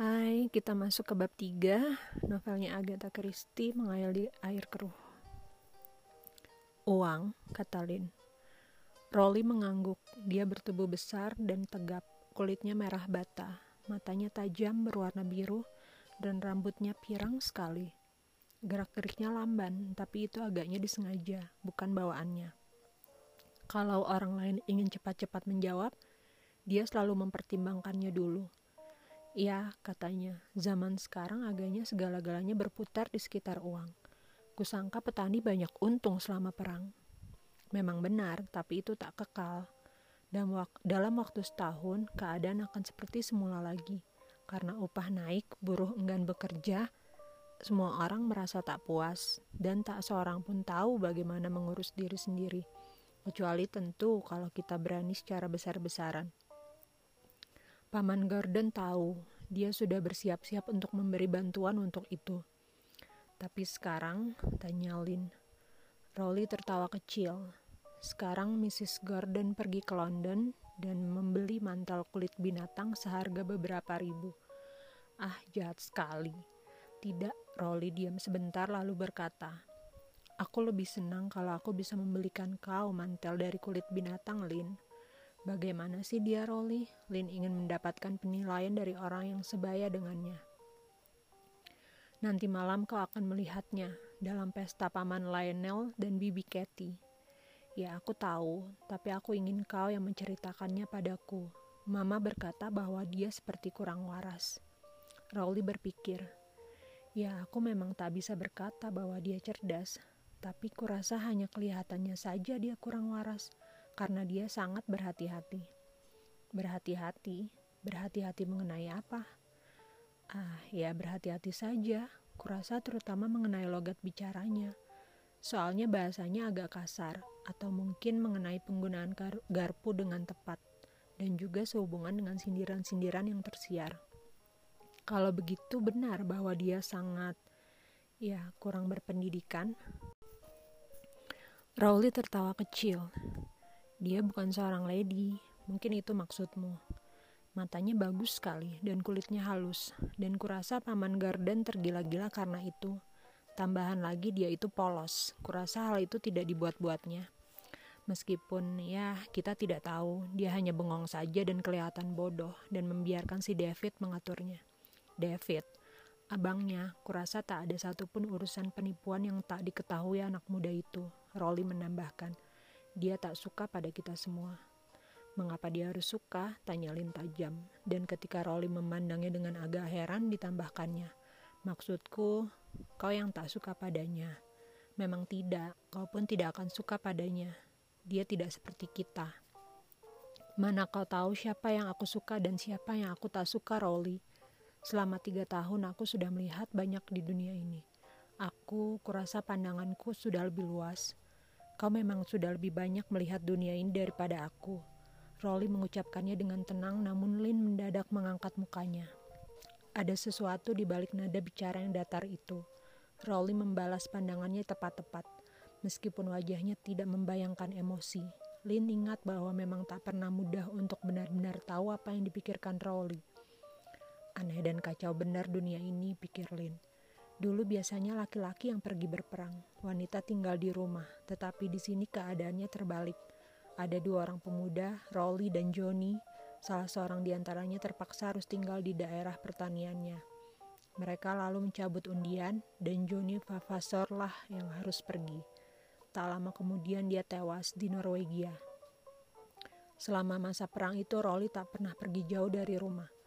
Hai, kita masuk ke bab 3, novelnya Agatha Christie mengayal di air keruh. Uang, kata Lin. Rolly mengangguk, dia bertubuh besar dan tegap, kulitnya merah bata, matanya tajam berwarna biru, dan rambutnya pirang sekali. Gerak-geriknya lamban, tapi itu agaknya disengaja, bukan bawaannya. Kalau orang lain ingin cepat-cepat menjawab, dia selalu mempertimbangkannya dulu Ya, katanya, zaman sekarang agaknya segala-galanya berputar di sekitar uang. Kusangka petani banyak untung selama perang. Memang benar, tapi itu tak kekal. Dan wak dalam waktu setahun, keadaan akan seperti semula lagi. Karena upah naik, buruh enggan bekerja, semua orang merasa tak puas, dan tak seorang pun tahu bagaimana mengurus diri sendiri. Kecuali tentu kalau kita berani secara besar-besaran. Paman Gordon tahu dia sudah bersiap-siap untuk memberi bantuan untuk itu. Tapi sekarang, tanya Lin. Rolly tertawa kecil. Sekarang Mrs. Gordon pergi ke London dan membeli mantel kulit binatang seharga beberapa ribu. Ah, jahat sekali. Tidak, Rolly diam sebentar lalu berkata, Aku lebih senang kalau aku bisa membelikan kau mantel dari kulit binatang, Lin. Bagaimana sih dia Rolly? Lin ingin mendapatkan penilaian dari orang yang sebaya dengannya. Nanti malam kau akan melihatnya dalam pesta paman Lionel dan bibi Katy. Ya, aku tahu, tapi aku ingin kau yang menceritakannya padaku. Mama berkata bahwa dia seperti kurang waras. Rolly berpikir, ya aku memang tak bisa berkata bahwa dia cerdas, tapi kurasa hanya kelihatannya saja dia kurang waras karena dia sangat berhati-hati. Berhati-hati, berhati-hati mengenai apa? Ah, ya berhati-hati saja. Kurasa terutama mengenai logat bicaranya. Soalnya bahasanya agak kasar atau mungkin mengenai penggunaan garpu dengan tepat dan juga sehubungan dengan sindiran-sindiran yang tersiar. Kalau begitu benar bahwa dia sangat ya kurang berpendidikan. Rowley tertawa kecil. Dia bukan seorang lady, mungkin itu maksudmu. Matanya bagus sekali dan kulitnya halus, dan kurasa paman Garden tergila-gila karena itu. Tambahan lagi dia itu polos, kurasa hal itu tidak dibuat-buatnya. Meskipun ya kita tidak tahu, dia hanya bengong saja dan kelihatan bodoh dan membiarkan si David mengaturnya. David, abangnya, kurasa tak ada satupun urusan penipuan yang tak diketahui anak muda itu, Rolly menambahkan. Dia tak suka pada kita semua. Mengapa dia harus suka? Tanya Lin tajam. Dan ketika Rolly memandangnya dengan agak heran ditambahkannya. Maksudku, kau yang tak suka padanya. Memang tidak, kau pun tidak akan suka padanya. Dia tidak seperti kita. Mana kau tahu siapa yang aku suka dan siapa yang aku tak suka, Rolly? Selama tiga tahun aku sudah melihat banyak di dunia ini. Aku kurasa pandanganku sudah lebih luas. Kau memang sudah lebih banyak melihat dunia ini daripada aku. Rolly mengucapkannya dengan tenang namun Lin mendadak mengangkat mukanya. Ada sesuatu di balik nada bicara yang datar itu. Rolly membalas pandangannya tepat-tepat. Meskipun wajahnya tidak membayangkan emosi, Lin ingat bahwa memang tak pernah mudah untuk benar-benar tahu apa yang dipikirkan Rolly. Aneh dan kacau benar dunia ini, pikir Lin. Dulu biasanya laki-laki yang pergi berperang, wanita tinggal di rumah, tetapi di sini keadaannya terbalik. Ada dua orang pemuda, Rolly dan Johnny, salah seorang di antaranya terpaksa harus tinggal di daerah pertaniannya. Mereka lalu mencabut undian dan Johnny Vavasor lah yang harus pergi. Tak lama kemudian dia tewas di Norwegia. Selama masa perang itu Rolly tak pernah pergi jauh dari rumah.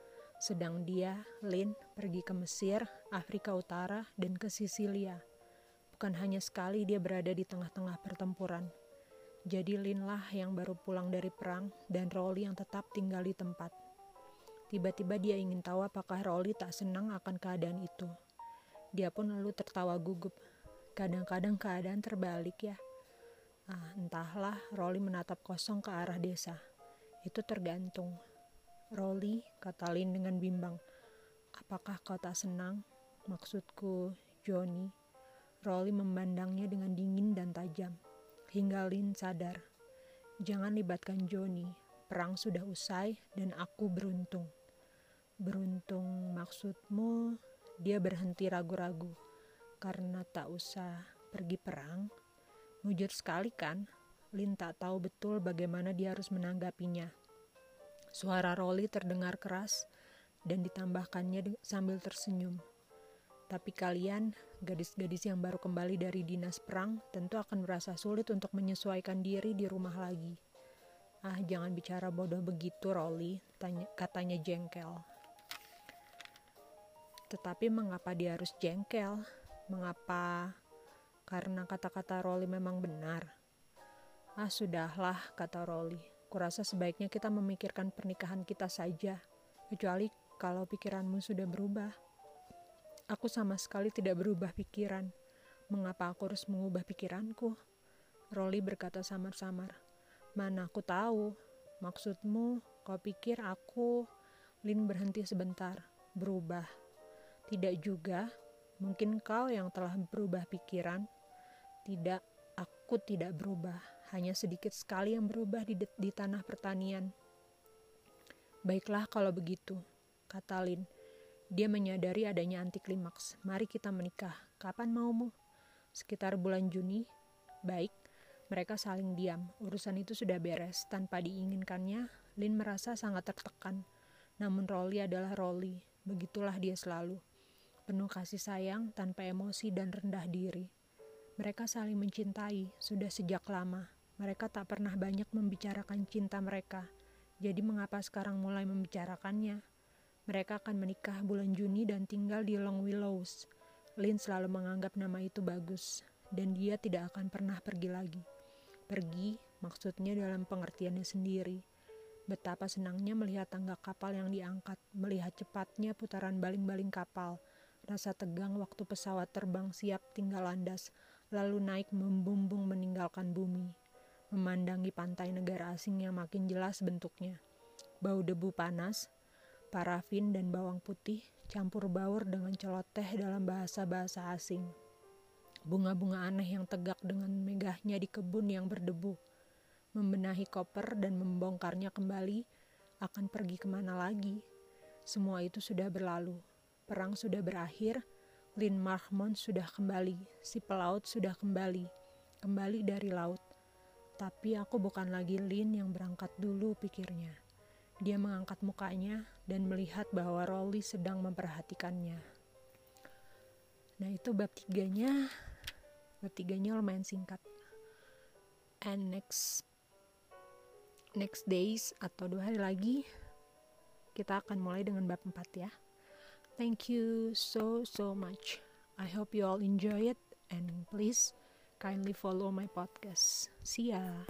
Sedang dia, Lin, pergi ke Mesir, Afrika Utara, dan ke Sisilia. Bukan hanya sekali dia berada di tengah-tengah pertempuran. Jadi Lin lah yang baru pulang dari perang dan Rolly yang tetap tinggal di tempat. Tiba-tiba dia ingin tahu apakah Rolly tak senang akan keadaan itu. Dia pun lalu tertawa gugup. Kadang-kadang keadaan terbalik ya. Ah, entahlah, Rolly menatap kosong ke arah desa. Itu tergantung. Rolly, kata Lin dengan bimbang. Apakah kau tak senang? Maksudku, Johnny. Rolly memandangnya dengan dingin dan tajam. Hingga Lin sadar. Jangan libatkan Johnny. Perang sudah usai dan aku beruntung. Beruntung maksudmu dia berhenti ragu-ragu karena tak usah pergi perang. Mujur sekali kan, Lin tak tahu betul bagaimana dia harus menanggapinya. Suara Rolly terdengar keras dan ditambahkannya sambil tersenyum. Tapi kalian, gadis-gadis yang baru kembali dari dinas perang, tentu akan merasa sulit untuk menyesuaikan diri di rumah lagi. Ah, jangan bicara bodoh begitu, Rolly, tanya, katanya jengkel. Tetapi mengapa dia harus jengkel? Mengapa? Karena kata-kata Rolly memang benar. Ah, sudahlah, kata Rolly. Kurasa sebaiknya kita memikirkan pernikahan kita saja, kecuali kalau pikiranmu sudah berubah. Aku sama sekali tidak berubah pikiran. Mengapa aku harus mengubah pikiranku? Rolly berkata samar-samar. Mana aku tahu. Maksudmu, kau pikir aku... Lin berhenti sebentar, berubah. Tidak juga, mungkin kau yang telah berubah pikiran. Tidak, aku tidak berubah. Hanya sedikit sekali yang berubah di, di tanah pertanian. Baiklah kalau begitu, kata Lin. Dia menyadari adanya anti klimaks. Mari kita menikah. Kapan maumu? Sekitar bulan Juni. Baik. Mereka saling diam. Urusan itu sudah beres. Tanpa diinginkannya, Lin merasa sangat tertekan. Namun Rolly adalah Rolly. Begitulah dia selalu. Penuh kasih sayang, tanpa emosi dan rendah diri. Mereka saling mencintai, sudah sejak lama. Mereka tak pernah banyak membicarakan cinta mereka. Jadi mengapa sekarang mulai membicarakannya? Mereka akan menikah bulan Juni dan tinggal di Long Willows. Lin selalu menganggap nama itu bagus, dan dia tidak akan pernah pergi lagi. Pergi, maksudnya dalam pengertiannya sendiri. Betapa senangnya melihat tangga kapal yang diangkat, melihat cepatnya putaran baling-baling kapal, rasa tegang waktu pesawat terbang siap tinggal landas, lalu naik membumbung meninggalkan bumi, memandangi pantai negara asing yang makin jelas bentuknya. Bau debu panas, parafin dan bawang putih campur baur dengan celoteh dalam bahasa-bahasa asing. Bunga-bunga aneh yang tegak dengan megahnya di kebun yang berdebu. Membenahi koper dan membongkarnya kembali akan pergi ke mana lagi. Semua itu sudah berlalu. Perang sudah berakhir. Lin Marmont sudah kembali. Si pelaut sudah kembali. Kembali dari laut. Tapi aku bukan lagi Lin yang berangkat dulu pikirnya. Dia mengangkat mukanya dan melihat bahwa Rolly sedang memperhatikannya. Nah itu bab tiganya, bab tiganya lumayan singkat. And next next days atau dua hari lagi kita akan mulai dengan bab 4 ya. Thank you so so much. I hope you all enjoy it and please kindly follow my podcast. See ya.